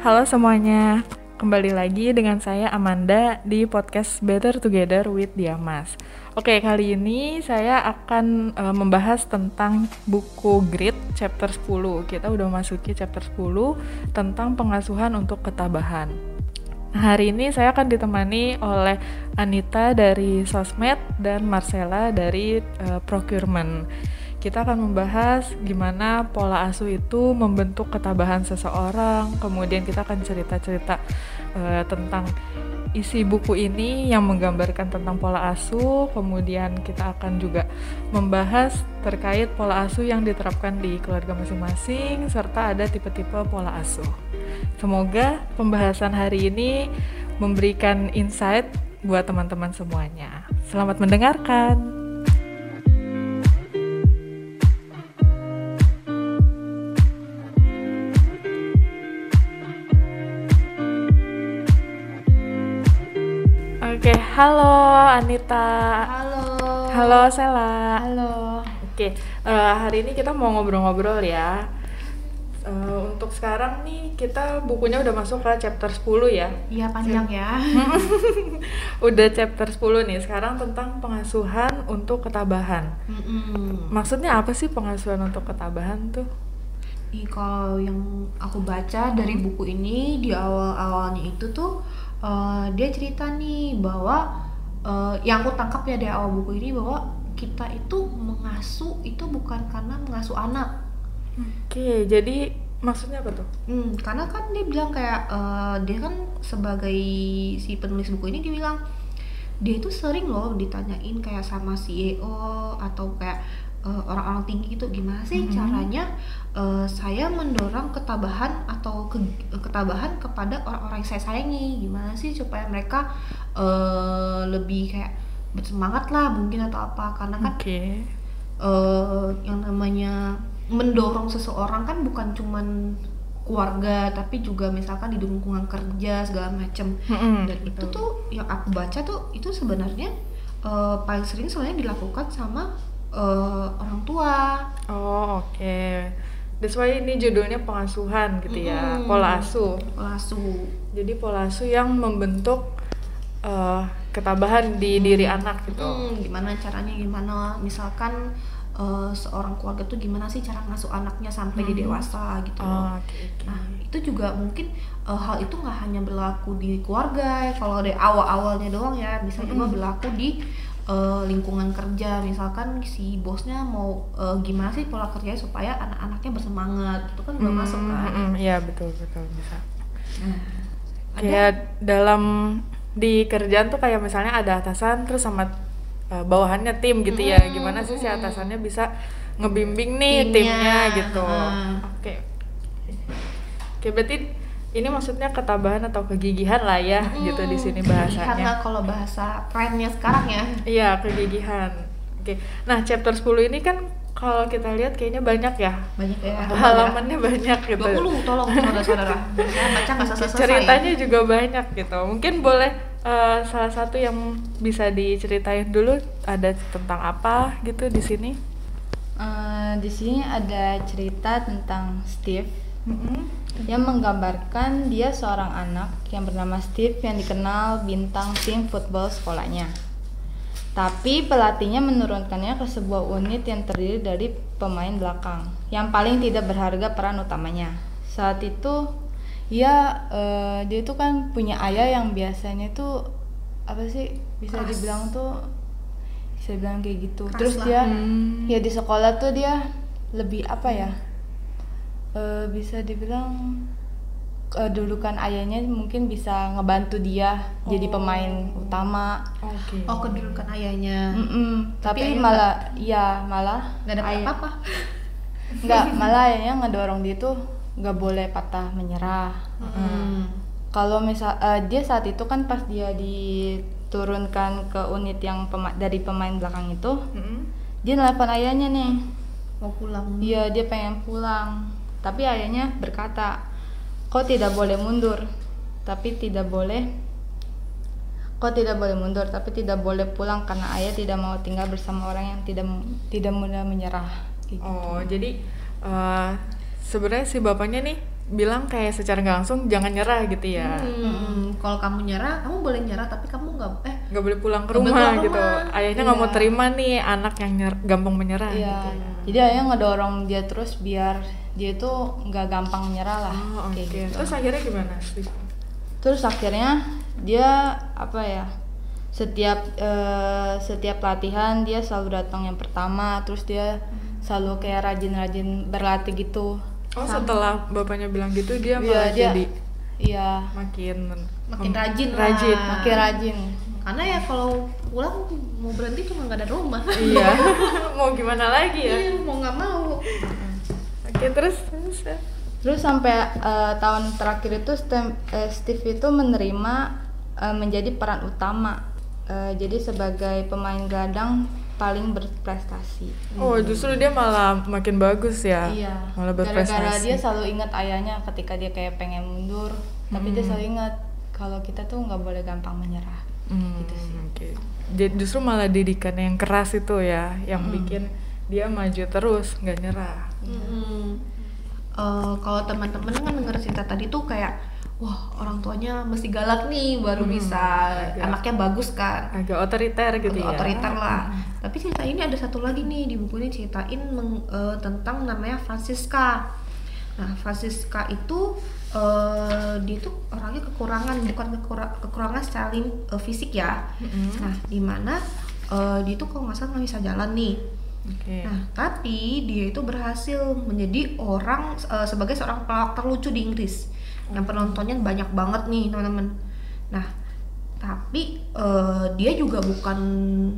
Halo semuanya, kembali lagi dengan saya Amanda di podcast Better Together with Diamas. Oke, kali ini saya akan uh, membahas tentang buku Grit chapter 10. Kita udah masuki chapter 10 tentang pengasuhan untuk ketabahan. Nah, hari ini saya akan ditemani oleh Anita dari Sosmed dan Marcella dari uh, Procurement kita akan membahas gimana pola asuh itu membentuk ketabahan seseorang. Kemudian kita akan cerita-cerita uh, tentang isi buku ini yang menggambarkan tentang pola asuh. Kemudian kita akan juga membahas terkait pola asuh yang diterapkan di keluarga masing-masing serta ada tipe-tipe pola asuh. Semoga pembahasan hari ini memberikan insight buat teman-teman semuanya. Selamat mendengarkan. Oke, halo Anita. Halo. Halo Sela. Halo. Oke, uh, hari ini kita mau ngobrol-ngobrol ya. Uh, untuk sekarang nih kita bukunya udah masuk ke chapter 10 ya. Iya panjang ya. udah chapter 10 nih. Sekarang tentang pengasuhan untuk ketabahan. Mm -mm. Maksudnya apa sih pengasuhan untuk ketabahan tuh? Ih, kalau yang aku baca dari buku ini di awal-awalnya itu tuh uh, dia cerita nih bahwa uh, yang aku tangkap ya dari awal buku ini bahwa kita itu mengasuh itu bukan karena mengasuh anak. Oke, jadi maksudnya apa tuh? Hmm, karena kan dia bilang kayak uh, dia kan sebagai si penulis buku ini dia bilang dia itu sering loh ditanyain kayak sama CEO atau kayak orang orang-orang tinggi itu gimana sih mm-hmm. caranya uh, saya mendorong ketabahan atau ke, ketabahan kepada orang-orang yang saya sayangi gimana sih supaya mereka uh, lebih kayak bersemangat lah mungkin atau apa karena kan okay. uh, yang namanya mendorong seseorang kan bukan cuman keluarga tapi juga misalkan di lingkungan kerja segala macem mm-hmm, dan itu tuh yang aku baca tuh itu sebenarnya uh, paling sering soalnya dilakukan sama uh, orang tua. Oh oke. Okay. That's why ini judulnya pengasuhan gitu ya, pola asuh. Pola asuh. Jadi pola asuh yang membentuk uh, ketabahan di diri anak gitu. Hmm, gimana caranya? Gimana? Misalkan uh, seorang keluarga tuh gimana sih cara ngasuh anaknya sampai hmm. di dewasa gitu Oh, okay, okay. Nah itu juga mungkin uh, hal itu nggak hanya berlaku di keluarga. Kalau dari awal-awalnya doang ya, bisa juga berlaku di uh, lingkungan kerja. Misalkan si bosnya mau uh, gimana sih pola kerjanya supaya anak-anaknya bersemangat? Itu kan juga hmm, masuk kan? iya hmm, betul betul bisa. Nah, kayak ada? dalam di kerjaan tuh kayak misalnya ada atasan terus sama uh, bawahannya tim gitu ya. Hmm, gimana sih si atasannya bisa ngebimbing nih timnya, timnya gitu? oke. Okay. oke okay, berarti ini maksudnya ketabahan atau kegigihan lah ya hmm, gitu di sini bahasanya. Karena kalau bahasa trennya sekarang ya. Iya, kegigihan. Oke. Nah, chapter 10 ini kan kalau kita lihat kayaknya banyak ya. Banyak ya. Halamannya ya. banyak gitu. 20 tolong saudara-saudara. baca nggak selesai. Ceritanya juga banyak gitu. Mungkin boleh uh, salah satu yang bisa diceritain dulu ada tentang apa gitu di sini? Uh, di sini ada cerita tentang Steve. Mm -hmm yang menggambarkan dia seorang anak yang bernama Steve yang dikenal bintang tim football sekolahnya. Tapi pelatihnya menurunkannya ke sebuah unit yang terdiri dari pemain belakang yang paling tidak berharga peran utamanya. Saat itu ia uh, dia itu kan punya ayah yang biasanya itu apa sih bisa Keras. dibilang tuh bisa dibilang kayak gitu. Keras Terus lah. dia hmm. ya di sekolah tuh dia lebih apa ya? Uh, bisa dibilang kedudukan ayahnya mungkin bisa ngebantu dia oh. jadi pemain utama. Okay. Oh kedudukan ayahnya. Mm -mm. Tapi, Tapi malah ya malah nggak ada apa-apa. Nggak malah ayahnya ngedorong dia tuh nggak boleh patah menyerah. Mm. Kalau misal uh, dia saat itu kan pas dia diturunkan ke unit yang pema dari pemain belakang itu, mm -hmm. dia nelfon ayahnya nih mau pulang. Iya dia pengen pulang tapi ayahnya berkata, "Kau tidak boleh mundur, tapi tidak boleh kau tidak boleh mundur, tapi tidak boleh pulang karena ayah tidak mau tinggal bersama orang yang tidak tidak mudah menyerah." Gitu. Oh, jadi uh, sebenarnya si bapaknya nih bilang kayak secara nggak langsung jangan nyerah gitu ya Hmm, kalau kamu nyerah kamu boleh nyerah tapi kamu nggak eh nggak boleh pulang ke rumah pulang gitu rumah. ayahnya nggak mau Iya. terima nih anak yang nyer- gampang menyerah Iya. gitu ya. Jadi ayah ngedorong dia terus biar dia tuh nggak gampang nyerah lah. oh oke kayak gitu. terus akhirnya gimana sih Terus akhirnya dia apa ya? Setiap eh, setiap latihan dia selalu datang yang pertama, terus dia selalu kayak rajin-rajin berlatih gitu. oh setelah bapaknya bilang gitu dia Iya, malah dia- jadi Iya, makin makin rajin lah. rajin makin rajin. karena ya kalau pulang mau berhenti cuma nggak ada rumah iya mau gimana lagi ya Iya, mau nggak mau oke terus terus ya. Sampai eh, tahun terakhir itu Stem- eh, Steve itu menerima eh, menjadi peran utama. Eh, jadi sebagai pemain gelandang paling berprestasi. oh justru dia malah makin bagus ya Iya. malah Gara-gara berprestasi dia selalu ingat ayahnya ketika dia kayak pengen mundur, tapi dia selalu ingat kalau kita tuh nggak boleh gampang menyerah. Hmm, gitu sih. oke. Jadi justru malah didikan yang keras itu ya, yang bikin dia maju terus, nggak nyerah. Mm-mm. Eh, kalau teman-teman kan denger cerita tadi tuh kayak wah orang tuanya mesti galak nih baru Hmm, bisa agak. anaknya bagus kan Agak otoriter gitu Agak ya. otoriter lah tapi cerita ini ada satu lagi nih di buku ini ceritain meng- eh, tentang namanya Francisca nah Francisca itu eh, dia tuh orangnya kekurangan bukan kekura- kekurangan secara lim- eh, fisik ya Mm-mm. nah di mana eh, dia tuh kalau nggak salah nggak bisa jalan nih Oke. Nah, tapi dia itu berhasil menjadi orang eh, sebagai seorang pelawak terlucu di Inggris. Yang penontonnya banyak banget nih, teman-teman. Nah, tapi eh, dia juga bukan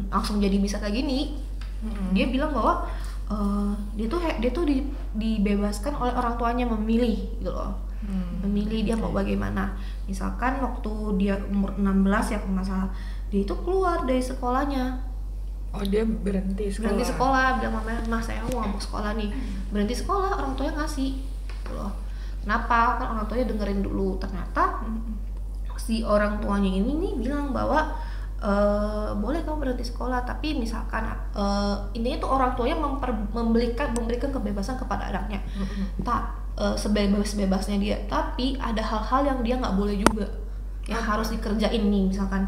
langsung jadi bisa kayak gini. Mm-mm. Dia bilang bahwa eh, dia tuh dia tuh di- dibebaskan oleh orang tuanya memilih gitu loh. Hmm. Memilih dia mau bagaimana. Misalkan waktu dia umur 16 ya kalau nggak salah, dia itu keluar dari sekolahnya Oh dia berhenti sekolah. berhenti sekolah bilang mama mah saya mau mau sekolah nih. Berhenti sekolah orang tuanya ngasih. Gitu loh. Kenapa? Kan orang tuanya dengerin dulu. Ternyata si orang tuanya ini nih bilang bahwa eh, boleh kamu berhenti sekolah tapi misalkan eh, intinya tuh orang tuanya memper- memberikan memberikan kebebasan kepada anaknya. Tak eh, sebebas-bebasnya dia. Tapi ada hal-hal yang dia nggak boleh juga yang harus dikerjain nih misalkan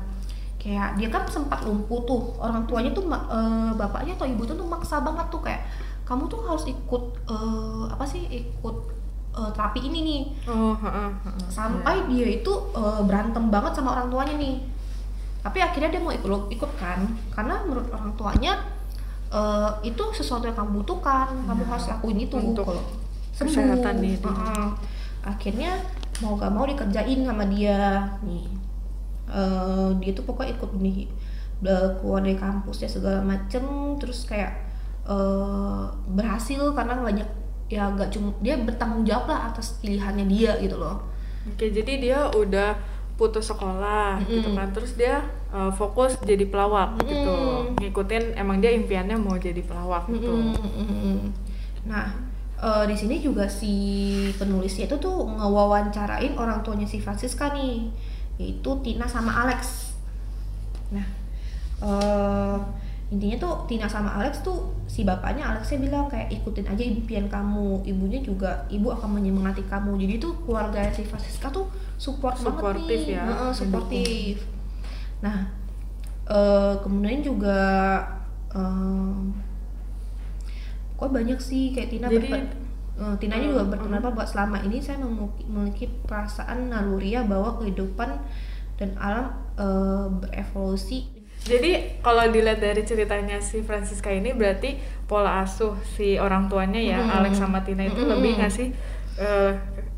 kayak dia kan sempat lumpuh tuh. Orang tuanya tuh eh, bapaknya atau ibu tuh maksa banget tuh kayak kamu tuh harus ikut eh, apa sih ikut eh, terapi ini nih. Oh, ha-ha, ha-ha. sampai dia itu eh, berantem banget sama orang tuanya nih. Tapi akhirnya dia mau ikut ikut kan? Karena menurut orang tuanya eh, itu sesuatu yang kamu butuhkan. Kamu harus lakuin itu. Untuk kalau kesehatan nih dia. Heeh. akhirnya mau gak mau dikerjain sama dia nih Eh, dia tuh pokoknya ikut nih eh, keluar dari kampus ya segala macem terus kayak eh, berhasil karena banyak ya gak cuma dia bertanggung jawab lah atas pilihannya dia gitu loh Oke jadi dia udah putus sekolah gitu Mm-mm. kan, terus dia uh, fokus jadi pelawak gitu, Mm-mm. ngikutin emang dia impiannya mau jadi pelawak gitu. Mm-mm. Nah, eh, di sini juga si penulisnya itu tuh ngewawancarain orang tuanya si Francisca nih, yaitu Tina sama Alex. Nah, eh, intinya tuh Tina sama Alex tuh si bapaknya Alexnya bilang kayak ikutin aja impian kamu, ibunya juga ibu akan menyemangati kamu. Jadi tuh keluarga si Francisca tuh support Suportif banget nih, ya, Heeh, suportif. Nah, eh, kemudian juga eh, kok banyak sih kayak Tina Jadi- eh, juga Hmm, berpendapat bahwa selama ini saya memiliki, perasaan naluriah bahwa kehidupan dan alam eh, berevolusi Jadi kalau dilihat dari ceritanya si Francisca ini berarti pola asuh si orang tuanya ya Mm-mm. Alex sama Tina itu Mm-mm. lebih ngasih eh,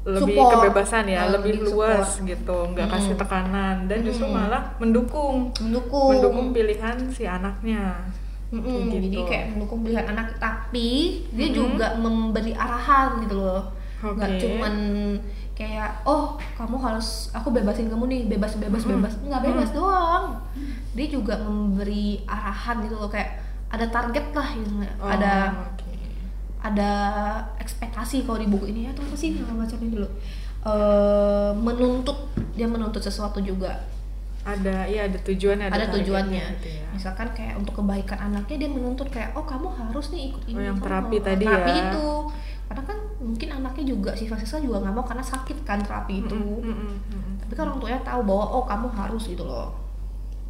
lebih Support. kebebasan ya, Nah, lebih lebih luas support. gitu, nggak kasih tekanan dan justru malah mendukung mendukung mendukung pilihan si anaknya. Mm-mm, Kayak jadi gitu. kayak mendukung pilihan anak tapi dia Mm-mm. juga memberi arahan gitu loh nggak Oke. cuman kayak oh kamu harus aku bebasin kamu nih bebas bebas Mm-mm. bebas nggak bebas doang dia juga memberi arahan gitu loh kayak ada target lah gitu. Oh, ada oke. ada ekspektasi kalau di buku ini atau apa sih nama bacanya dulu Eh, menuntut dia menuntut sesuatu juga ada iya ada tujuannya ada, targetnya tujuannya gitu ya. misalkan kayak untuk kebaikan anaknya dia menuntut kayak oh kamu harus nih ikut ini Oh, yang kamu terapi tadi terapi ya. itu karena kan mungkin anaknya juga sifat siswa juga nggak mau karena sakit kan terapi itu mm-mm, mm-mm. tapi kan orang tuanya tahu bahwa oh kamu harus gitu loh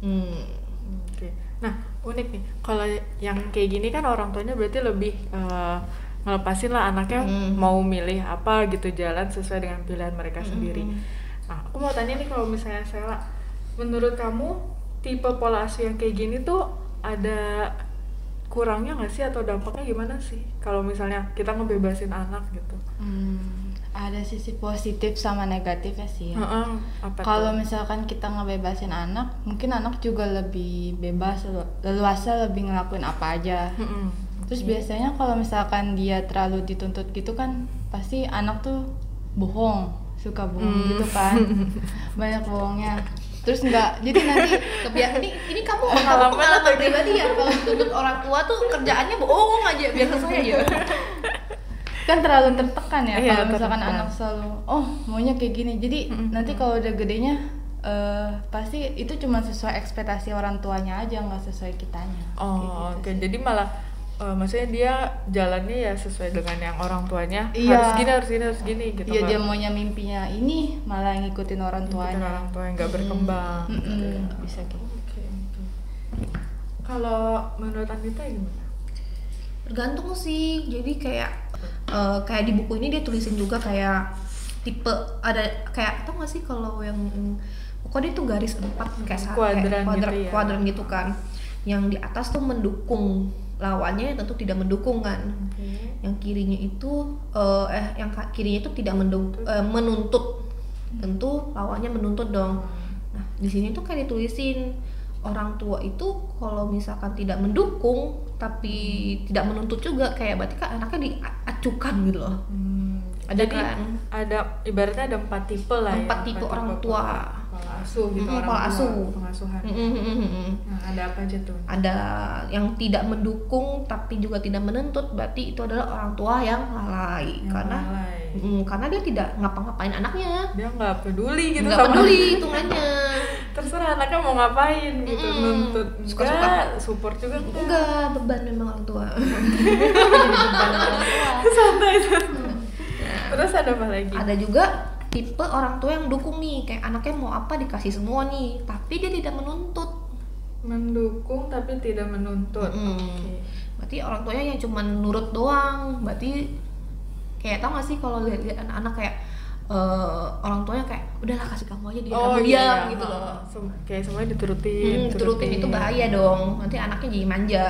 hmm. Oke. Nah, unik nih. Kalau yang kayak gini kan orang tuanya berarti lebih eh, ngelepasin lah anaknya Hmm. mau milih apa gitu jalan sesuai dengan pilihan mereka sendiri. Hmm. Nah, aku mau tanya nih kalau misalnya Sela, menurut kamu tipe pola asuh yang kayak gini tuh ada kurangnya nggak sih atau dampaknya gimana sih? Kalau misalnya kita ngebebasin anak gitu. Hmm, ada sisi positif sama negatifnya sih ya. Apa Kalau misalkan kita ngebebasin anak, mungkin anak juga lebih bebas, lelu- leluasa lebih ngelakuin apa aja. Mm-mm. Terus biasanya kalau misalkan dia terlalu dituntut gitu kan, pasti anak tuh bohong, suka bohong Hmm. gitu kan, banyak bohongnya. Terus nggak, jadi nanti Kebiasaan ini ini kamu Pengalaman pengalaman atau pribadi ya kalau dituntut orang tua tuh kerjaannya bohong aja biar selesai aja. kan terlalu tertekan ya Iya, kalau misalkan tertekan. anak selalu oh maunya kayak gini jadi Mm-mm. nanti kalau udah gedenya eh, pasti itu cuma sesuai ekspektasi orang tuanya aja nggak sesuai kitanya Oh, gitu oke. sih. Jadi malah eh, maksudnya dia jalannya ya sesuai dengan yang orang tuanya Iya. harus gini harus gini harus gini gitu. Iya dia maunya mimpinya ini malah ngikutin orang ngikutin tuanya orang tua yang nggak berkembang. Mm-mm, gitu ya. bisa gitu Oke, oke. Kalau menurut Anita gimana? Tergantung sih. Jadi kayak eh, kayak di buku ini dia tulisin juga kayak tipe ada kayak tau gak sih kalau yang pokoknya itu garis empat kayak Kuadran kayak kuadran gitu ya. kuadran gitu kan. Yang di atas tuh mendukung lawannya tentu tidak mendukung kan. Yang kirinya itu eh, eh yang kirinya itu tidak mendung, eh, menuntut. Tentu lawannya menuntut dong. Nah, di sini tuh kayak ditulisin orang tua itu kalau misalkan tidak mendukung tapi tidak menuntut juga kayak berarti kan anaknya diacukan gitu loh. Hmm, Ada jadi kan? ada ibaratnya ada empat tipe lah ya. Empat tipe orang tua. pola- asuh gitu Mm, orang asuh. pengasuhan. Mm-mm. Nah, ada apa aja tuh? Ada yang tidak mendukung tapi juga tidak menuntut berarti itu adalah orang tua yang lalai Yang karena lalai. Mm, karena dia tidak ngapa-ngapain anaknya. Dia nggak peduli gitu Nggak peduli hitungannya. terserah anaknya mau ngapain gitu Mm-mm. nuntut Suka-suka. enggak support juga enggak Enggak, beban memang orang tua. santai terus ada apa lagi? Ada juga tipe orang tua yang dukung nih kayak anaknya mau apa dikasih semua nih tapi dia tidak menuntut. Mendukung tapi tidak menuntut. Mm-mm. Oke. berarti orang tuanya yang cuma nurut doang. Berarti kayak tau gak sih kalau lihat anak-anak kayak eh, orang tuanya kayak udahlah kasih kamu aja dia kamu iya, diam iya. gitu loh. Kayak semuanya diturutin Hmm, turutin itu bahaya dong. Nanti anaknya jadi manja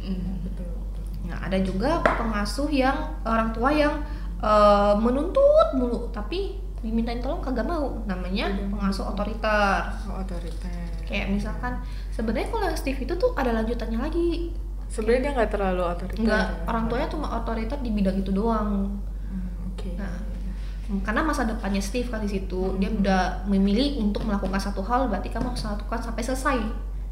Mm. betul, betul. Nah, ada juga pengasuh yang orang tua yang eh, menuntut mulu, tapi dimintain tolong kagak mau. Namanya Tidak. pengasuh otoriter. Oh, otoriter Kayak misalkan sebenarnya kalau Steve itu tuh ada lanjutannya lagi. sebenarnya dia nggak terlalu otoriter Enggak, ya. orang tuanya cuma otoriter di bidang itu doang. Hmm, oke Nah, karena masa depannya Steve kan di situ, dia udah memilih untuk melakukan satu hal, berarti kamu harus lakukan sampai selesai.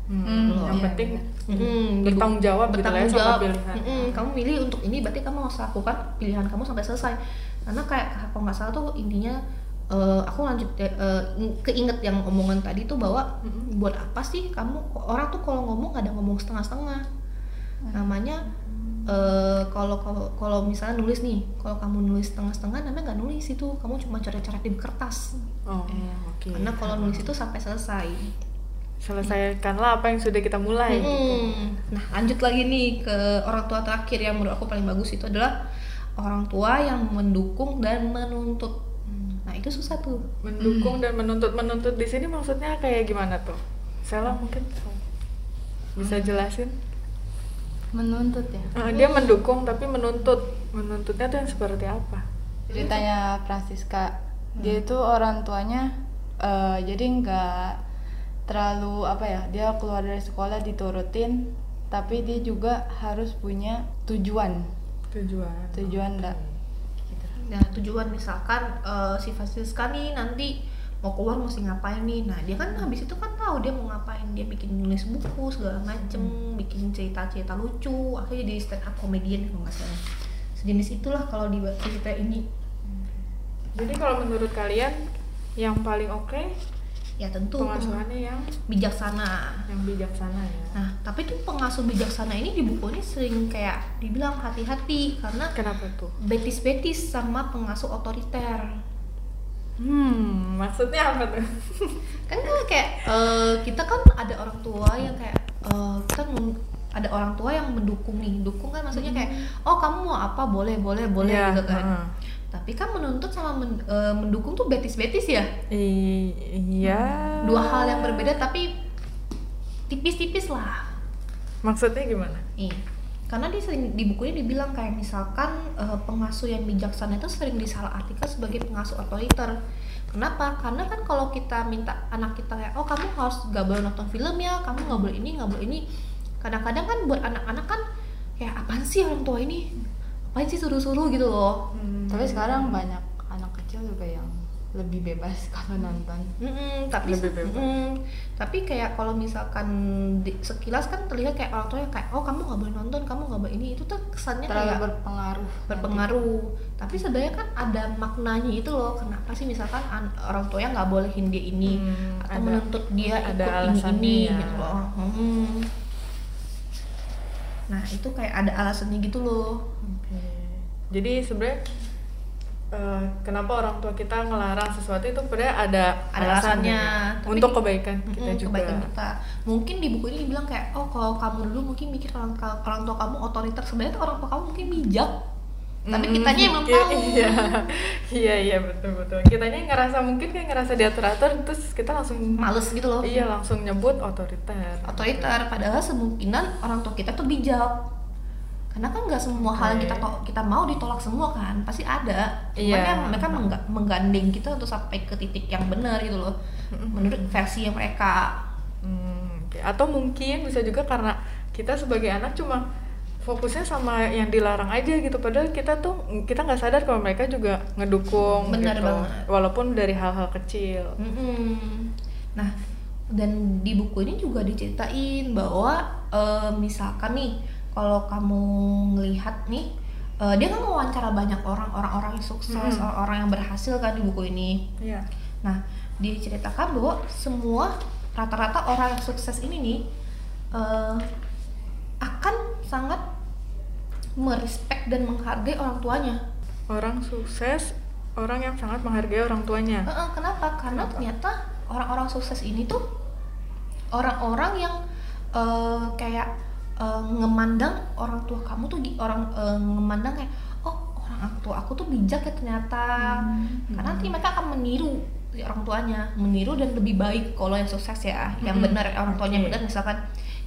Hmm, Hmm, yang iya, penting Mm-mm, bertanggung jawab gitu ya bertanggung sama jawab. pilihan. Mm-mm, kamu milih untuk ini berarti kamu harus lakukan pilihan kamu sampai selesai. Karena kayak kalau nggak salah tuh intinya eh, aku lanjut eh, eh, keinget yang omongan tadi tuh bahwa Mm-mm. buat apa sih kamu orang tuh kalau ngomong ada ngomong setengah-setengah. Namanya eh, kalau kalau kalau misalnya nulis nih kalau kamu nulis setengah-setengah namanya nggak nulis itu. Kamu cuma coret-coret di kertas. Oh Iya. oke. Karena kalau nulis itu sampai selesai selesaikanlah apa yang sudah kita mulai gitu. Mm-mm. Nah, lanjut lagi nih ke orang tua terakhir yang menurut aku paling bagus itu adalah orang tua yang mendukung dan menuntut. Nah, itu susah tuh. mendukung dan menuntut menuntut. Di sini maksudnya kayak gimana tuh? Sela mungkin? Bisa jelasin? Menuntut ya? Eh, dia mendukung tapi menuntut. Menuntutnya tuh yang seperti apa? Ceritanya Francisca. Dia itu orang tuanya eh, jadi nggak terlalu apa ya dia keluar dari sekolah diturutin tapi dia juga harus punya tujuan tujuan tujuan enggak Nah, tujuan misalkan eh, si Francisca nih nanti mau keluar mesti ngapain nih. Nah, dia kan habis itu kan tahu dia mau ngapain. Dia bikin nulis buku segala macem, bikin cerita-cerita lucu, akhirnya jadi stand up comedian kalau nggak salah. Sejenis itulah kalau di cerita ini. jadi kalau menurut kalian yang paling oke ya tentu. Pengasuhannya yang bijaksana. Yang bijaksana ya. Nah tapi tuh pengasuh bijaksana ini di buku ini sering kayak dibilang hati-hati karena kenapa tuh? betis-betis sama pengasuh otoriter. Hmm maksudnya apa tuh? Kan kan kayak eh, kita kan ada orang tua yang kayak eh, kita mem- ada orang tua yang mendukung nih. Dukung kan maksudnya kayak oh kamu mau apa? Boleh boleh boleh Iya, gitu kan. heeh. Tapi kan menuntut sama men- eh, mendukung tuh betis-betis ya I- iya dua hal yang berbeda tapi tipis-tipis lah maksudnya gimana Ih, karena dia sering di buku ini dibilang kayak misalkan eh, pengasuh yang bijaksana itu sering disalahartikan sebagai pengasuh otoriter. Kenapa? Karena kan kalau kita minta anak kita kayak oh kamu harus gak boleh nonton film ya, kamu nggak boleh ini nggak boleh ini. Kadang-kadang kan buat anak-anak kan kayak apaan sih orang tua ini? Apaan sih suruh-suruh gitu loh. Tapi sekarang banyak anak kecil juga yang lebih bebas kalau nonton. Mm-mm, tapi Lebih bebas. mm, tapi kayak kalau misalkan di, sekilas kan terlihat kayak orang tua yang kayak oh kamu nggak boleh nonton, kamu nggak boleh ini itu tuh kesannya Terlalu kayak berpengaruh. berpengaruh tapi sebenarnya kan ada maknanya itu loh kenapa sih misalkan an- orang tuanya nggak bolehin dia ini Hmm, atau ada- menuntut dia ada ikut ini alasannya ini ya. gitu loh Hmm. Nah itu kayak ada alasannya gitu loh Oke. Jadi sebenarnya eh, kenapa orang tua kita ngelarang sesuatu itu sebenarnya ada, Ada alasannya. Tapi untuk kebaikan kita Mm-mm, juga. kebaikan kita mungkin di buku ini dibilang kayak oh kalau kamu dulu mungkin mikir orang, orang tua kamu otoriter sebenarnya orang tua kamu mungkin bijak tapi kitanya yang belum iya, tahu Iya, iya, iya betul betul. Kitanya ngerasa mungkin kayak ngerasa diatur-atur, terus kita langsung males gitu loh. Iya langsung nyebut otoriter. otoriter. Padahal semungkinan orang tua kita tuh bijak. Karena kan nggak semua hal yang kita kita mau ditolak semua kan pasti ada. Cuman Iya. kan mereka mengga- menggandeng kita untuk sampai ke titik yang benar gitu loh. Menurut versi yang mereka. Hmm. Atau mungkin bisa juga karena kita sebagai anak cuma fokusnya sama yang dilarang aja gitu padahal kita tuh kita nggak sadar kalau mereka juga ngedukung Benar gitu banget. walaupun dari hal-hal kecil Mm-mm. nah dan di buku ini juga diceritain bahwa eh, misalkan nih kalau kamu ngelihat nih eh, dia kan wawancara banyak orang orang-orang yang sukses Mm-mm. orang-orang yang berhasil kan di buku ini Iya Nah, diceritakan bahwa semua rata-rata orang yang sukses ini nih eh, akan sangat merespek dan menghargai orang tuanya. orang sukses orang yang sangat menghargai orang tuanya Eh, eh, kenapa? Karena Kenapa? ternyata orang-orang sukses ini tuh orang-orang yang eh, kayak eh, ngemandang orang tua kamu tuh orang eh, ngemandang kayak oh orang tua aku tuh bijak ya ternyata. Karena nanti mereka akan meniru orang tuanya, meniru dan lebih baik kalau yang sukses ya, yang Hmm, benar orang tuanya oke. benar misalkan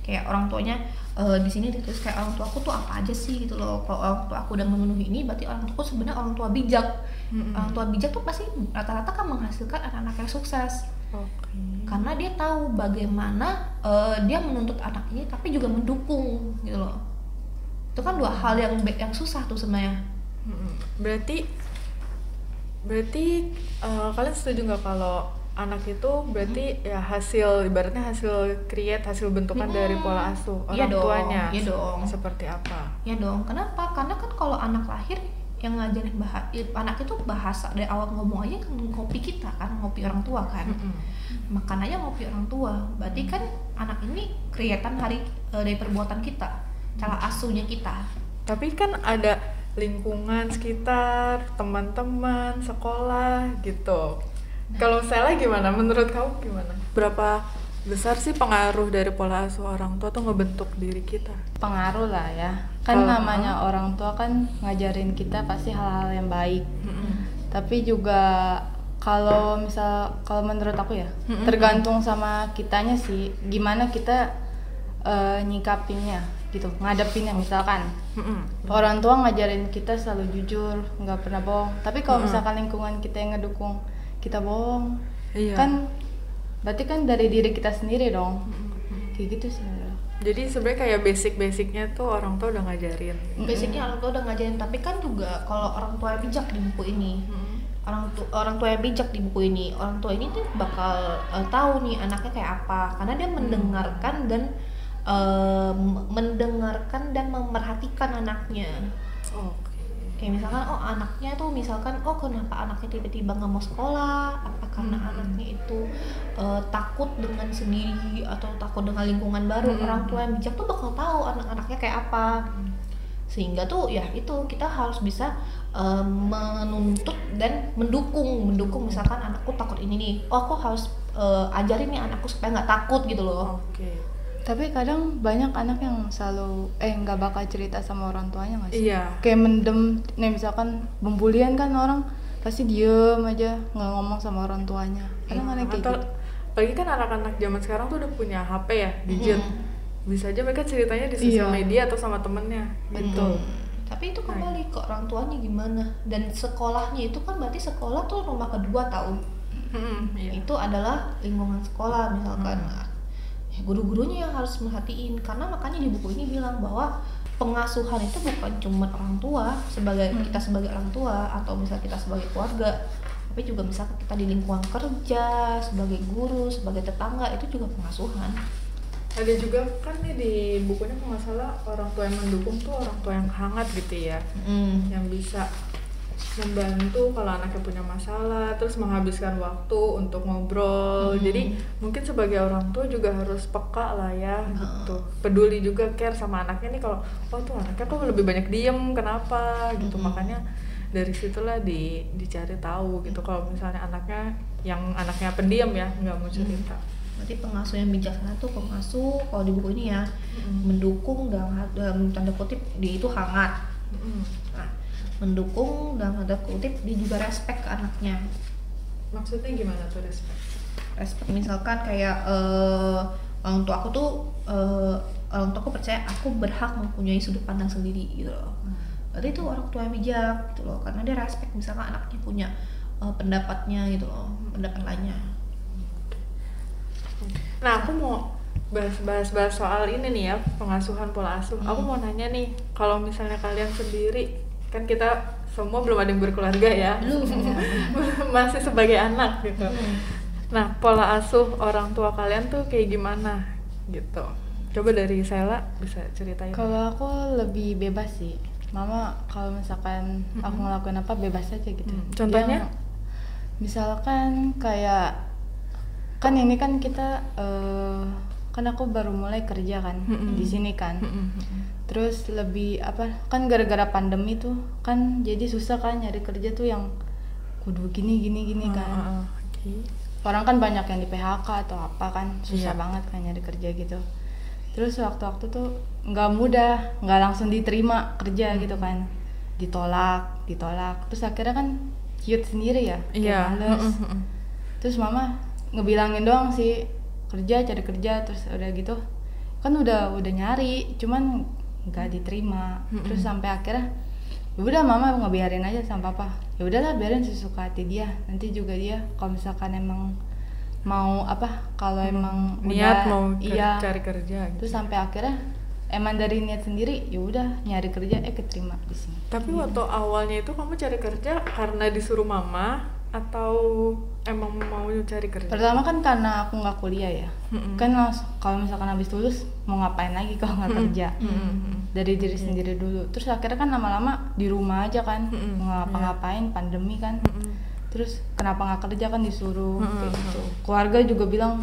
kayak orang tuanya eh, di sini ditulis kayak orang tua aku tuh apa aja sih gitu loh. Kalau orang tua aku udah memenuhi ini berarti orang tuaku sebenarnya orang tua bijak. Mm-mm. Orang tua bijak tuh pasti rata-rata kan menghasilkan anak-anak yang sukses Oke. karena dia tahu bagaimana eh, dia menuntut anak ini tapi juga mendukung gitu loh itu kan dua hal yang yang susah tuh sebenarnya Mm-mm. Berarti berarti eh, kalian setuju nggak kalau anak itu berarti ya hasil ibaratnya hasil create hasil bentukan Mm-mm. dari pola asuh orang Iya dong, tuanya iya dong. seperti apa? ya dong kenapa karena kan kalau anak lahir yang ngajarin bahasa anak itu bahasa dari awal ngomong aja kan ngopi kita kan ngopi orang tua kan Mm-mm. makan aja ngopi orang tua berarti kan anak ini kelihatan hari eh, dari perbuatan kita cara asuhnya kita Tapi kan ada lingkungan sekitar, teman-teman, sekolah gitu. Kalau Sela gimana? Menurut kamu gimana? Berapa besar sih pengaruh dari pola asuh orang tua tuh ngebentuk diri kita? Pengaruh lah ya. Kan Kalau- namanya orang tua kan ngajarin kita pasti hal-hal yang baik. Mm-mm. Tapi juga kalau misal kalau menurut aku ya Mm-mm. tergantung sama kitanya sih gimana kita eh, nyikapinnya gitu ngadepinnya misalkan Mm-mm. orang tua ngajarin kita selalu jujur nggak pernah bohong tapi kalau Mm-mm. misalkan lingkungan kita yang ngedukung kita bohong Iya. kan berarti kan dari diri kita sendiri dong Mm-mm. kayak gitu sih. Jadi sebenarnya kayak basic-basicnya tuh orang tua udah ngajarin. basicnya orang tua udah ngajarin tapi kan juga kalau orang tua yang bijak di buku ini orang tua orang tua yang bijak di buku ini orang tua ini tuh bakal eh, tahu nih anaknya kayak apa karena dia mendengarkan dan m- mendengarkan dan memerhatikan anaknya Oke. Kayak misalkan oh anaknya tuh misalkan oh kenapa anaknya tiba-tiba nggak mau sekolah apa karena Hmm. anaknya itu eh, takut dengan sendiri atau takut dengan lingkungan baru Hmm. orang tua yang bijak tuh bakal tahu anak-anaknya kayak apa Hmm. sehingga tuh ya itu kita harus bisa eh, menuntut dan mendukung mendukung misalkan anakku takut ini nih oh aku harus eh, ajarin nih anakku supaya nggak takut gitu loh oke Tapi kadang banyak anak yang selalu eh nggak bakal cerita sama orang tuanya nggak sih? iya Kayak mendem, nih misalkan pembulian kan orang pasti diem aja nggak ngomong sama orang tuanya. Kadang ada kayak atau gitu. lagi kan anak-anak zaman sekarang tuh udah punya HP ya gadget Mm. bisa aja mereka ceritanya di sosial Iya. media atau sama temennya Betul. Hmm. Tapi itu kembali ke orang tuanya gimana dan sekolahnya itu kan berarti sekolah tuh rumah kedua tahu. Mm, iya. Itu adalah lingkungan sekolah misalkan. Nah, ya guru-gurunya yang harus merhatiin. Karena makanya di buku ini bilang bahwa pengasuhan itu bukan cuma orang tua sebagai kita sebagai orang tua atau misalnya kita sebagai keluarga tapi juga misalkan kita di lingkungan kerja sebagai guru sebagai tetangga itu juga pengasuhan. Ada juga kan nih di bukunya kalau salah orang tua yang mendukung tuh orang tua yang hangat gitu ya. Yang bisa membantu kalau anaknya punya masalah terus menghabiskan waktu untuk ngobrol Hmm. jadi mungkin sebagai orang tua juga harus peka lah ya Hmm. gitu peduli juga care sama anaknya nih kalau oh tuh anaknya kok lebih banyak diem kenapa gitu Hmm. makanya dari situlah di dicari tahu gitu kalau misalnya anaknya yang anaknya pendiam ya nggak mau cerita berarti pengasuh yang bijaksana tuh pengasuh kalau di buku ini ya Mm. mendukung dalam, dalam tanda kutip dia itu hangat Mm. Mendukung dalam tanda kutip dia juga respect ke anaknya. Maksudnya gimana tuh respect? Respect misalkan kayak eh, orang tua aku tuh eh, orang tua aku percaya aku berhak mempunyai sudut pandang sendiri gitu loh. Berarti itu orang tua yang bijak gitu loh. Karena dia respect misalkan anaknya punya eh, pendapatnya gitu loh. Pendapat lainnya. Nah, aku mau bahas-bahas bahas soal ini nih ya, pengasuhan pola asuh. Aku mau nanya nih, kalau misalnya kalian sendiri, kan kita semua belum ada yang berkeluarga ya. Masih sebagai anak gitu. Nah, pola asuh orang tua kalian tuh kayak gimana gitu. Coba dari Sela bisa ceritain. Kalau aku lebih bebas sih. Mama kalau misalkan aku Mm-mm. ngelakuin apa bebas aja gitu. Mm, contohnya? Dia- misalkan kayak kan ini kan kita eh, kan aku baru mulai kerja kan Mm-mm. di sini kan. Mm-mm. Terus lebih apa kan gara-gara pandemi tuh kan jadi susah kan nyari kerja tuh yang kudu gini gini gini Ah, kan. ah, ah. Oke. orang kan banyak yang di PHK atau apa kan susah Iya. banget kan nyari kerja gitu terus waktu-waktu tuh nggak mudah nggak langsung diterima kerja Hmm. gitu kan ditolak ditolak terus akhirnya kan cute sendiri ya kayak Iya. males. Mm, mm, mm. terus mama ngebilangin doang sih kerja cari kerja terus udah gitu kan udah udah nyari cuman nggak diterima. Mm-mm. terus sampai akhirnya ya udah mama ngebiarin aja sama papa. Ya udahlah biarin sesuka hati dia. Nanti juga dia kalau misalkan emang mau apa kalau emang niat udah- mau iya. cari kerja gitu. terus sampai akhirnya emang dari niat sendiri ya udah nyari kerja eh keterima di sini. Tapi waktu awalnya itu kamu cari kerja karena disuruh mama atau emang mau cari kerja? pertama kan karena aku nggak kuliah ya Mm-mm. kan langsung kalau misalkan habis lulus mau ngapain lagi kalau nggak kerja Mm-mm. dari diri sendiri dulu terus akhirnya kan lama-lama di rumah aja kan Mm-mm. mau ngapa-ngapain pandemi kan Mm-mm. terus kenapa nggak kerja kan disuruh Mm-mm. kayak gitu keluarga juga bilang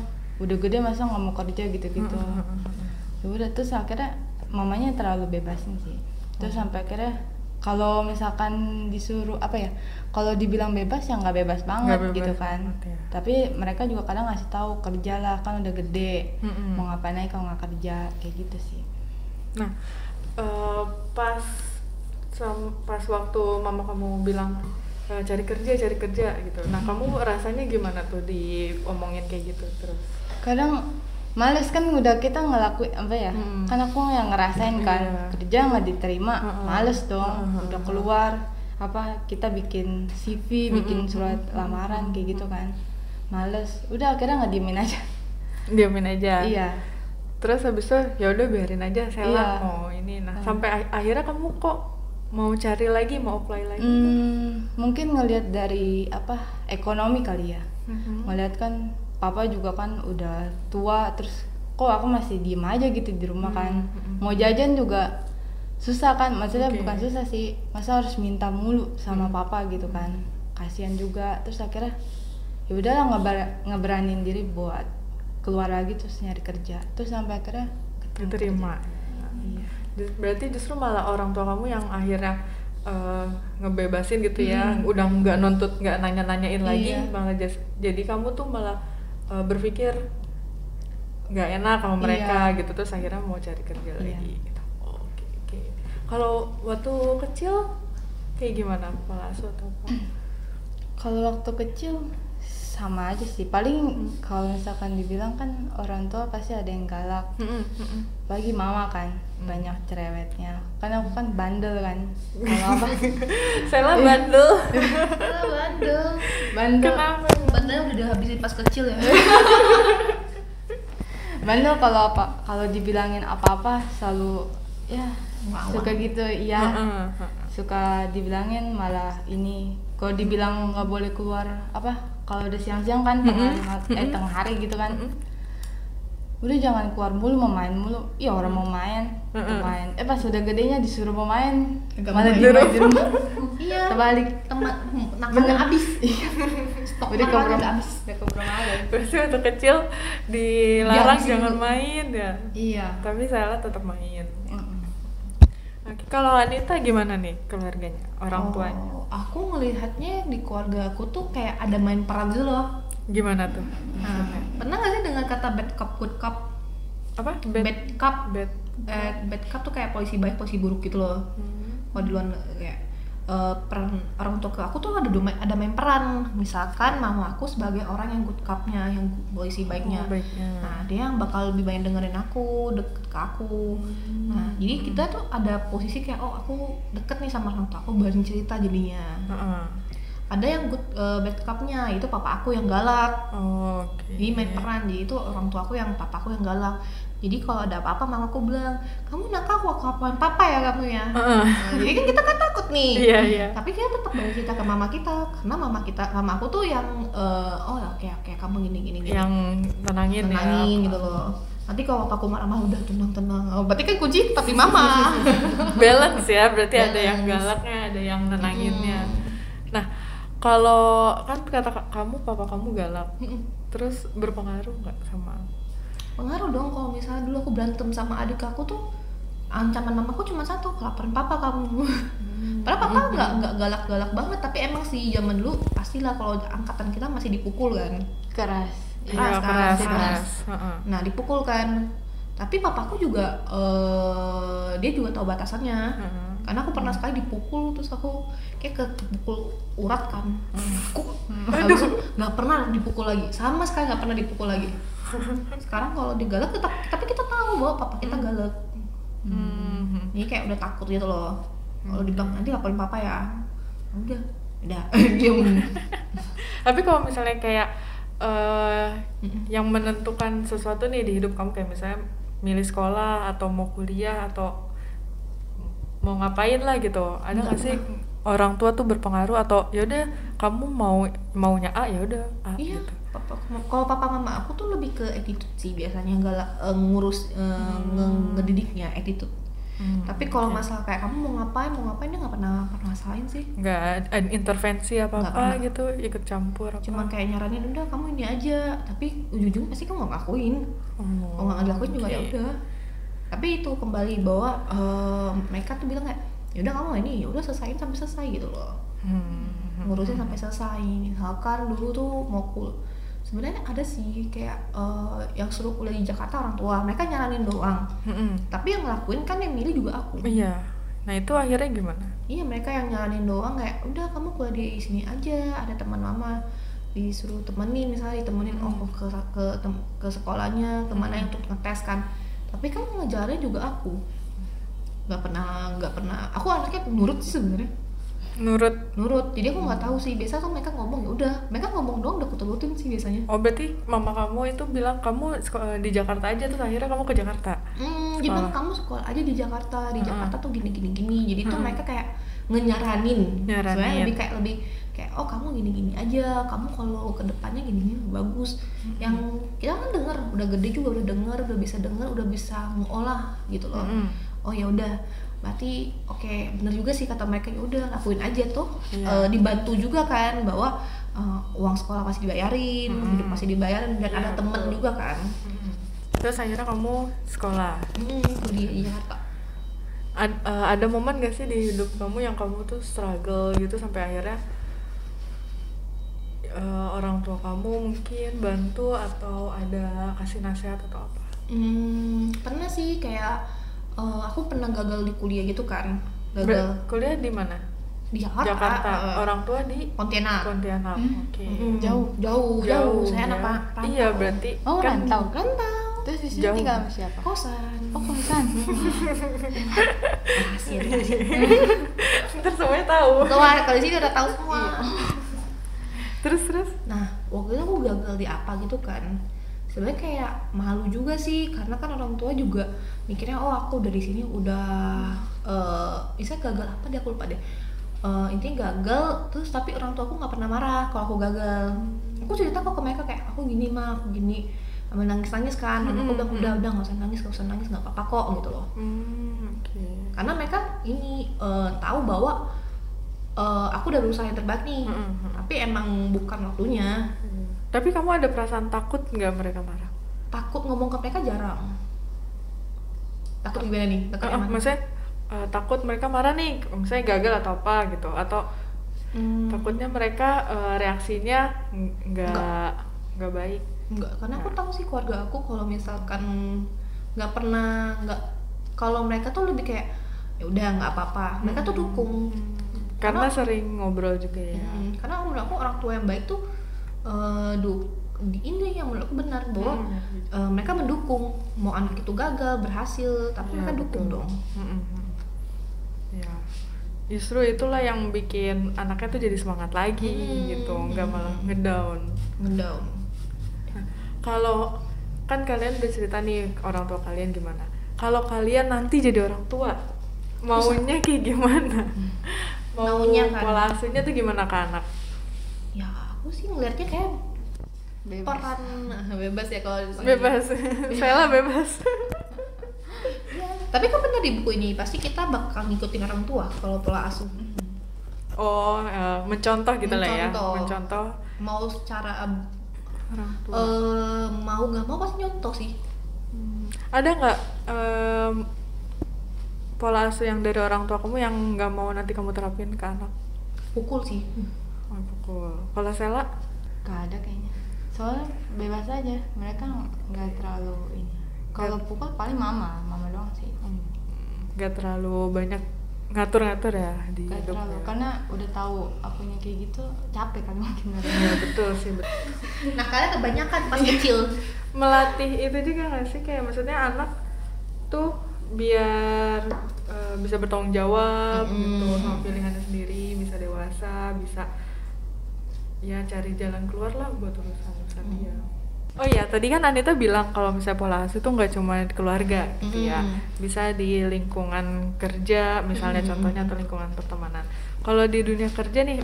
udah gede masa nggak mau kerja gitu-gitu Mm-mm. ya udah terus akhirnya mamanya terlalu bebasin sih terus sampai akhirnya kalau misalkan disuruh apa ya kalau dibilang bebas ya nggak bebas banget bebas gitu kan banget, ya. tapi mereka juga kadang ngasih tahu kerja lah kan udah gede Mm-mm. mau ngapain aja kalau nggak kerja kayak gitu sih Nah, eh, pas pas waktu mama kamu bilang eh, cari kerja, cari kerja gitu. Nah, kamu rasanya gimana tuh diomongin kayak gitu terus? kadang males kan udah kita ngelakuin apa ya Hmm. kan aku yang ngerasain kan Iya. kerja nggak diterima Heeh. males dong Heeh. udah keluar apa kita bikin CV bikin Mm-mm. surat lamaran kayak gitu kan males udah akhirnya nggak diemin aja Diamin aja. iya Terus habis itu ya udah biarin aja saya Iya. mau ini. Nah, Hmm. sampai ak- akhirnya kamu kok mau cari lagi, mau apply lagi? Hmm, mungkin ngelihat dari apa ekonomi kali ya Mhm. ngelihat kan papa juga kan udah tua terus kok aku masih diem aja gitu di rumah kan. Hmm, hmm. mau jajan juga susah kan maksudnya Oke. bukan susah sih masa harus minta mulu sama papa gitu kan. Kasihan juga terus akhirnya ya udahlah ngeber- ngeberanin diri buat keluar lagi terus nyari kerja. Terus sampai akhirnya diterima. iya. Berarti justru malah orang tua kamu yang akhirnya eh, ngebebasin gitu ya udah nggak nuntut nggak nanya-nanyain lagi Iya. malah jas- jadi kamu tuh malah eh, berpikir nggak enak sama mereka Iya. gitu terus akhirnya mau cari kerja Iya. lagi gitu. oke oke kalau waktu kecil kayak gimana pola asuh atau apa kalau waktu kecil sama aja sih. Paling kalau misalkan dibilang kan orang tua pasti ada yang galak. Mm-mm, mm-mm. bagi mama kan banyak cerewetnya. Kan aku kan bandel kan. Kalau apa Sela bandel. Ah, bandel. Bandel. Kenapa? Bandel udah dihabisin pas kecil ya. Bandel kalau apa kalau dibilangin apa-apa selalu ya Ngelawan. suka gitu iya. Heeh, heeh. suka dibilangin malah ini. Kalau dibilang nggak boleh keluar apa kalau udah siang-siang kan tengah, eh, tengah hari gitu kan. Udah jangan keluar mulu mau main mulu. Iya orang mau main tuh Mm-mm. main. Eh pas udah gedenya disuruh mau main Nggak malah di rumah. Iya. Terbalik. Teman nakalnya abis stok udah udah abis udah keburu malam. Berarti waktu kecil dilarang jangan main ya. iya. Tapi Sela tetap main. Mm-mm. Oke, kalau Anita gimana nih keluarganya, orang Oh, tuanya? aku ngelihatnya di keluarga aku tuh kayak ada main peran gitu loh Gimana tuh? nah, pernah gak sih dengar kata bad cop good cop Apa? bad, Bad cop bad. eh, bad cop tuh kayak polisi baik polisi buruk gitu loh Hmm. kalau di luar kayak eh, peran orang tua ke aku tuh ada doma- ada main peran. Misalkan mama aku sebagai orang yang good copnya yang polisi baiknya. Oh, baiknya. nah dia yang bakal lebih banyak dengerin aku deket ke aku. Nah jadi kita tuh ada posisi kayak oh aku deket nih sama orang tua aku baru cerita jadinya. Heeh. ada yang good eh, bad copnya itu papa aku yang galak. Oh, Oke. jadi main peran jadi itu orang tua aku yang papa aku yang galak jadi kalau ada apa-apa mama aku bilang kamu nakal kok kapan papa ya kamu ya. Nah, jadi kan kita kan takut nih Iya, iya. tapi kita tetap banyak cerita ke mama kita karena mama kita mama aku tuh yang eh, oh oke oke kamu gini gini gini Yang tenangin, tenangin ya. gitu loh nanti kalau aku marah-marah udah tenang tenang oh, berarti kan kunci tapi mama Balance ya, berarti ada yang Balance. galaknya, ada yang nenanginnya. Nah, kalau kan kata ka- kamu papa kamu galak, terus berpengaruh nggak sama? Pengaruh dong kalau misalnya dulu aku berantem sama adik aku tuh ancaman mamaku cuma satu kelaparan papa kamu. Padahal papa nggak nggak galak-galak banget tapi emang sih zaman dulu pastilah kalau angkatan kita masih dipukul kan. Keras. Iya, Keras, keras, keras, keras. keras. Heeh. nah dipukul kan. Tapi papaku juga eh, dia juga tahu batasannya. Heeh. karena aku pernah sekali dipukul terus aku kayak kepukul urat kan. Aku Hmm. habis itu nggak pernah dipukul lagi. Sama sekali nggak pernah dipukul lagi sekarang kalau digalak tetap tapi kita tahu bahwa papa kita galak. Hmm. jadi kayak udah takut gitu loh. Kalau dibilang nanti laporin papa ya. Udah. Udah. Diem. Tapi kalau misalnya kayak Mm-mm. yang menentukan sesuatu nih di hidup kamu kayak misalnya milih sekolah atau mau kuliah atau mau ngapain lah gitu. Ada nggak sih orang tua tuh berpengaruh atau yaudah kamu mau maunya A ya udah A iya. gitu. Papa kalau papa mama aku tuh lebih ke attitude sih biasanya galak eh, ngurus eh, nge- ngedidiknya attitude. Hmm, tapi kalau masalah kayak kamu mau ngapain mau ngapain dia nggak pernah pernah masalahin sih. Nggak ada intervensi apa Nggak apa gitu ikut campur apa. Cuman kayak nyaranin udah kamu ini aja. Tapi ujung-ujung pasti kamu nggak ngelakuin oh, kalau nggak dilakuin juga ya udah. Tapi itu kembali bahwa eh, mereka tuh bilang kayak ya udah kamu ini ya udah selesaiin sampai selesai gitu loh. Hmm. ngurusin sampai selesai. Misalkan dulu tuh mau kul sebenarnya ada sih kayak eh, yang suruh kuliah di Jakarta orang tua mereka nyaranin doang. Mm-mm. tapi yang ngelakuin kan yang milih juga aku. Iya. Nah itu akhirnya gimana? Iya mereka yang nyaranin doang kayak udah kamu kuliah di sini aja ada teman mama. Disuruh temenin misalnya ditemenin oh ke ke tem- ke sekolahnya ke mana yang untuk ngetes kan. Tapi kan ngejalannya juga aku. Nggak pernah nggak pernah. Aku anaknya nurut sih sebenarnya nurut. Nurut. Jadi aku nggak tahu sih. Biasa kan mereka ngomong ya udah. Mereka ngomong doang udah kuturutin sih biasanya. Oh berarti mama kamu itu bilang kamu seko- di Jakarta aja terus akhirnya kamu ke Jakarta? Hmm dia bilang kamu sekolah aja di Jakarta. Di. Jakarta tuh gini gini gini jadi tuh mereka kayak ngenyaranin. Nyaranin. sebenarnya lebih kayak lebih kayak oh kamu gini gini aja. Kamu kalau ke depannya gini gini bagus yang kita kan dengar udah gede juga udah dengar udah bisa dengar udah bisa ngolah gitu loh. Mm-mm. oh ya udah berarti oke bener juga sih kata mereka ya udah lakuin aja tuh Iya. Eh, dibantu juga kan bahwa eh, uang sekolah pasti dibayarin Mm-mm. hidup pasti dibayarin dan Iya, ada temen betul. juga kan terus akhirnya kamu sekolah hmm, kuliah di Jakarta Ad- eh, ada momen gak sih di hidup kamu yang kamu tuh struggle gitu sampai akhirnya eh, orang tua kamu mungkin bantu atau ada kasih nasihat atau apa? Hmm, pernah sih kayak eh, aku pernah gagal di kuliah gitu kan gagal Ber- kuliah di mana? di Jakarta, Jakarta. eh, Orang tua di Pontianak Pontianak. Hmm. Oke. Mm-mm. Jauh. jauh jauh saya ya. anak pa- rantau. Iya berarti Oh, kan rantau. rantau Terus di sini Jauh. tinggal sama siapa? kosan Oh, kosan. ntar semuanya tahu. Tuh, kalau di sini udah tahu semua Terus terus. nah waktu itu aku gagal di apa gitu kan sebenarnya kayak malu juga sih karena kan orang tua juga mikirnya oh aku dari sini udah eh bisa gagal apa deh aku lupa deh. Eh, intinya gagal terus tapi orang tua aku nggak pernah marah kalau aku gagal. Aku cerita kok ke mereka kayak aku gini mah aku gini. Sama nangis kan dan aku bilang udah udah nggak usah nangis nggak usah nangis nggak apa apa kok gitu loh. Hmm, oke. karena mereka ini eh, tahu bahwa eh, aku udah berusaha yang terbaik nih mm. tapi emang bukan waktunya Tapi kamu ada perasaan takut nggak mereka marah? takut ngomong ke mereka jarang takut gimana nih takut mana? maksudnya eh, takut mereka marah nih, misalnya gagal atau apa gitu, atau Hmm, takutnya mereka eh, reaksinya ng- nggak Nggak. nggak baik. enggak karena aku tahu sih keluarga aku kalau misalkan nggak pernah nggak kalau mereka tuh lebih kayak ya udah nggak apa-apa mereka tuh dukung Karena Karena- sering ngobrol juga ya. Hmm, karena menurut aku orang tua yang baik tuh du ini yang menurut aku benar bahwa Hmm. eh, mereka mendukung mau anak itu gagal berhasil tapi Iya, mereka dukung betul. dong Mm-mm. Ya. Justru itulah yang bikin anaknya tuh jadi semangat lagi Hmm. gitu, nggak malah ngedown. ngedown Nah, kalau kan kalian udah cerita nih orang tua kalian gimana. Kalau kalian nanti jadi orang tua, maunya kayak gimana? Mau Maunya kan? pola asuhnya tuh gimana ke anak? Aku sih ngelihatnya kayak Bebas. peran bebas ya kalau di- Bebas, Vela bebas. Ya, tapi kan benar di buku ini pasti kita bakal ngikutin orang tua kalau pola asuh Oh, eh, mencontoh gitu lah ya, Mencontoh. mencontoh mau secara eh, orang tua. mau nggak mau pasti nyontoh sih Hmm. Ada nggak em, pola asuh yang dari orang tua kamu yang nggak mau nanti kamu terapin ke anak? pukul sih pukul. Kalau Sela? Gak ada kayaknya. Soalnya bebas aja. Mereka nggak terlalu ini. Kalau pukul paling mama, mama doang sih. Hmm, nggak terlalu banyak ngatur-ngatur ya di Gak hidup terlalu, ya. karena udah tahu akunya kayak gitu capek mungkin mereka. Iya, betul sih betul. nah kalian kebanyakan pas kecil melatih itu juga nggak sih kayak maksudnya anak tuh biar eh, bisa bertanggung jawab Mm-mm. gitu sama pilihannya sendiri bisa dewasa bisa ya cari jalan keluar lah buat urusan urusan Mm. dia oh iya tadi kan Anita bilang kalau misalnya pola asuh tuh nggak cuma di keluarga gitu ya Mm. bisa di lingkungan kerja misalnya Mm. contohnya atau lingkungan pertemanan kalau di dunia kerja nih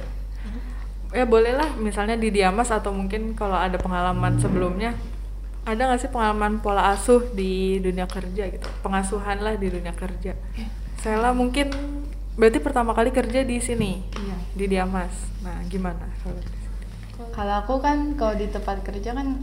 ya bolehlah misalnya di Diamas atau mungkin kalau ada pengalaman sebelumnya ada nggak sih pengalaman pola asuh di dunia kerja gitu pengasuhan lah di dunia kerja Sela mungkin berarti pertama kali kerja di sini Iya. di Diamas nah gimana kalau? Kalau aku kan kalau di tempat kerja kan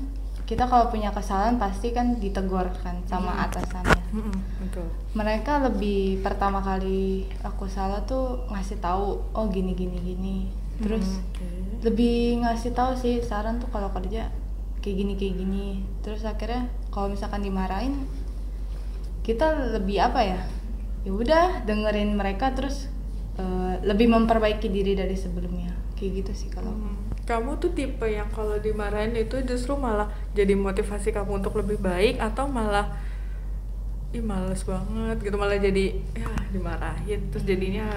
kita kalau punya kesalahan pasti kan ditegur kan sama atasannya. Mm-mm, betul Mereka lebih pertama kali aku salah tuh ngasih tahu oh gini gini gini. Terus Hmm, oke. lebih ngasih tahu sih saran tuh kalau kerja kayak gini kayak gini. Terus akhirnya kalau misalkan dimarahin kita lebih apa ya? Ya udah dengerin mereka terus eh, lebih memperbaiki diri dari sebelumnya. Kayak gitu sih kalau. Hmm, kamu tuh tipe yang kalau dimarahin itu justru malah jadi motivasi kamu untuk lebih baik atau malah ih males banget gitu malah jadi ya dimarahin terus jadinya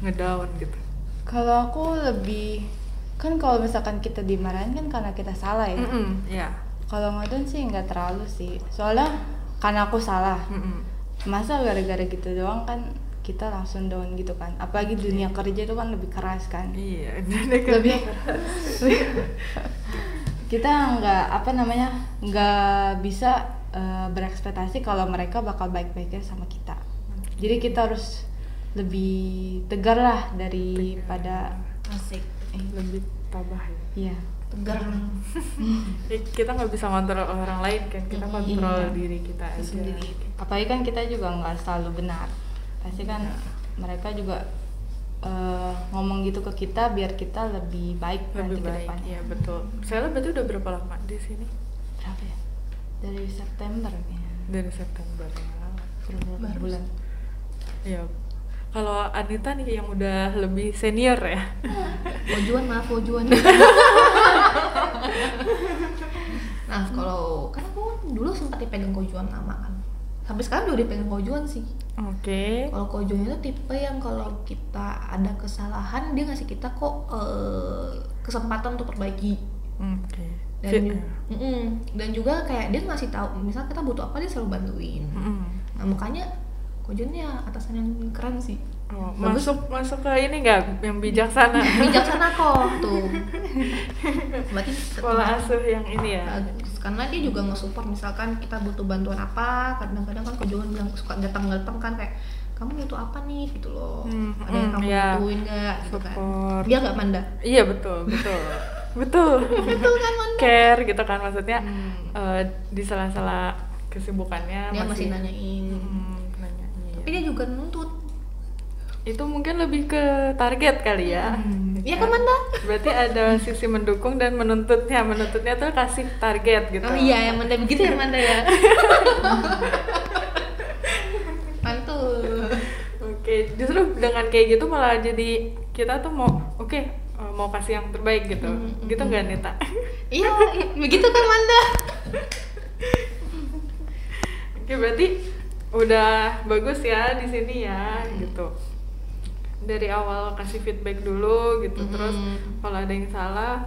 ngedown gitu Kalau aku lebih kan kalau misalkan kita dimarahin kan karena kita salah ya. Mm-mm, ya Kalau ngedown sih nggak terlalu sih. Soalnya karena aku salah. Mm-mm. Masa gara-gara gitu doang kan kita langsung down gitu kan. Apalagi dunia kerja itu kan lebih keras kan. iya Lebih kita nggak apa namanya nggak bisa eh, berekspektasi kalau mereka bakal baik-baiknya sama kita. jadi kita harus lebih tegar lah daripada asik. Lebih tabah ya. Iya. Tegar. Ya, kita nggak bisa ngontrol orang lain kan. Kita kontrol Iya. diri kita aja. Sendiri. Apalagi kan kita juga nggak selalu benar pasti kan mereka juga eh, ngomong gitu ke kita biar kita lebih baik nanti lebih ke baik depannya. ya betul. Saya berarti udah berapa lama di sini? Berapa ya? Dari September kayaknya. Dari September ya. Beberapa Baru. bulan. Ya kalau Anita nih yang udah lebih senior ya. Wojuan maaf Wojuan nah kalau kan aku dulu sempat dipegang Kojuan lama kan. Sampai sekarang udah dipegang Kojuan sih oke kalau Kojuan itu tipe yang kalau kita ada kesalahan dia ngasih kita kok eh, kesempatan untuk perbaiki oke dan ju- ya. Mm-mm. dan juga kayak dia ngasih tahu misal kita butuh apa dia selalu bantuin Mm-mm. nah makanya Kojuan ya atasan yang keren sih Oh, Bagus. masuk masuk ke ini nggak? Yang bijaksana. Bijaksana kok tuh. Berarti pola asuh yang ini ya? Bagus karena dia juga nge-support misalkan kita butuh bantuan apa kadang-kadang kan Kojuan bilang suka datang-datang kan kayak kamu butuh apa nih? Gitu loh. Hmm, ada yang hmm, kamu ya. butuhin nggak? Gitu kan. Dia nggak manda? Iya betul betul. Betul. Betul kan manda? Care gitu kan maksudnya Hmm. eh, di sela-sela kesibukannya dia masih nanyain. Hmm, nanyain. tapi dia juga nuntut itu mungkin lebih ke target kali ya Iya kan Manda? berarti ada sisi mendukung dan menuntutnya menuntutnya tuh kasih target gitu Oh iya, yang Manda begitu ya Manda ya. Mantul. oke justru dengan kayak gitu malah jadi kita tuh mau oke eh, mau kasih yang terbaik gitu Hmm, gitu nggak Nita Iya, i- begitu kan Manda. oke berarti udah bagus ya di sini ya gitu dari awal kasih feedback dulu gitu Mm-mm. terus kalau ada yang salah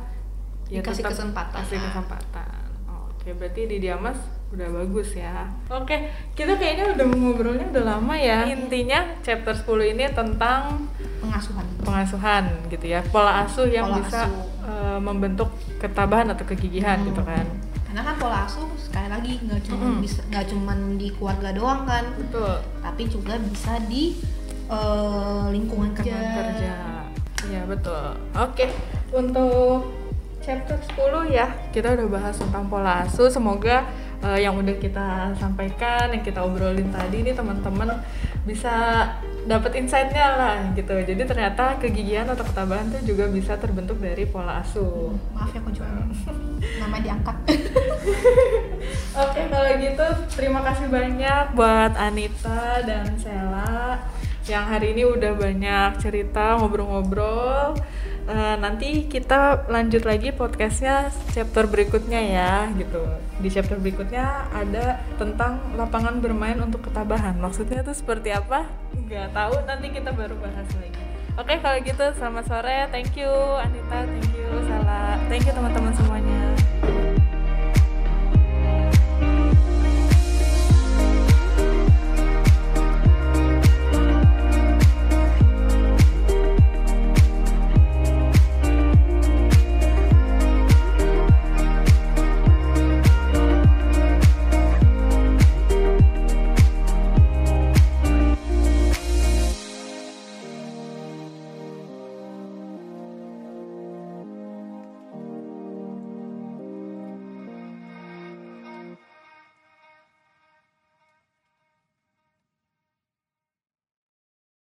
Dikasih tetap kesempatan. kasih kesempatan oke berarti di Diamas udah bagus ya oke kita kayaknya udah ngobrolnya udah lama ya intinya chapter 10 ini tentang Pengasuhan. pengasuhan gitu ya pola asuh yang Pola bisa asuh. eh, membentuk ketabahan atau kegigihan Hmm. gitu kan Karena kan pola asuh sekali lagi nggak cuma bisa nggak cuman di keluarga doang kan, betul tapi juga bisa di eh, lingkungan kerja. Lingkungan kerja. Iya, betul. Oke, untuk chapter 10 ya, kita udah bahas tentang pola asuh. Semoga eh, yang udah kita sampaikan, yang kita obrolin tadi ini teman-teman bisa dapat insight-nya lah gitu. Jadi ternyata kegigihan atau ketabahan tuh juga bisa terbentuk dari pola asuh. Maaf ya Kojuan. Nama diangkat. Oke, kalau gitu terima kasih banyak buat Anita dan Sela yang hari ini udah banyak cerita ngobrol-ngobrol. Eh, nanti kita lanjut lagi podcastnya chapter berikutnya ya gitu. Di chapter berikutnya ada tentang lapangan bermain untuk ketabahan. Maksudnya itu seperti apa? Nggak tahu. Nanti kita baru bahas lagi. Oke, kalau gitu selamat sore. Thank you Anita, thank you Sela, thank you teman-teman semuanya.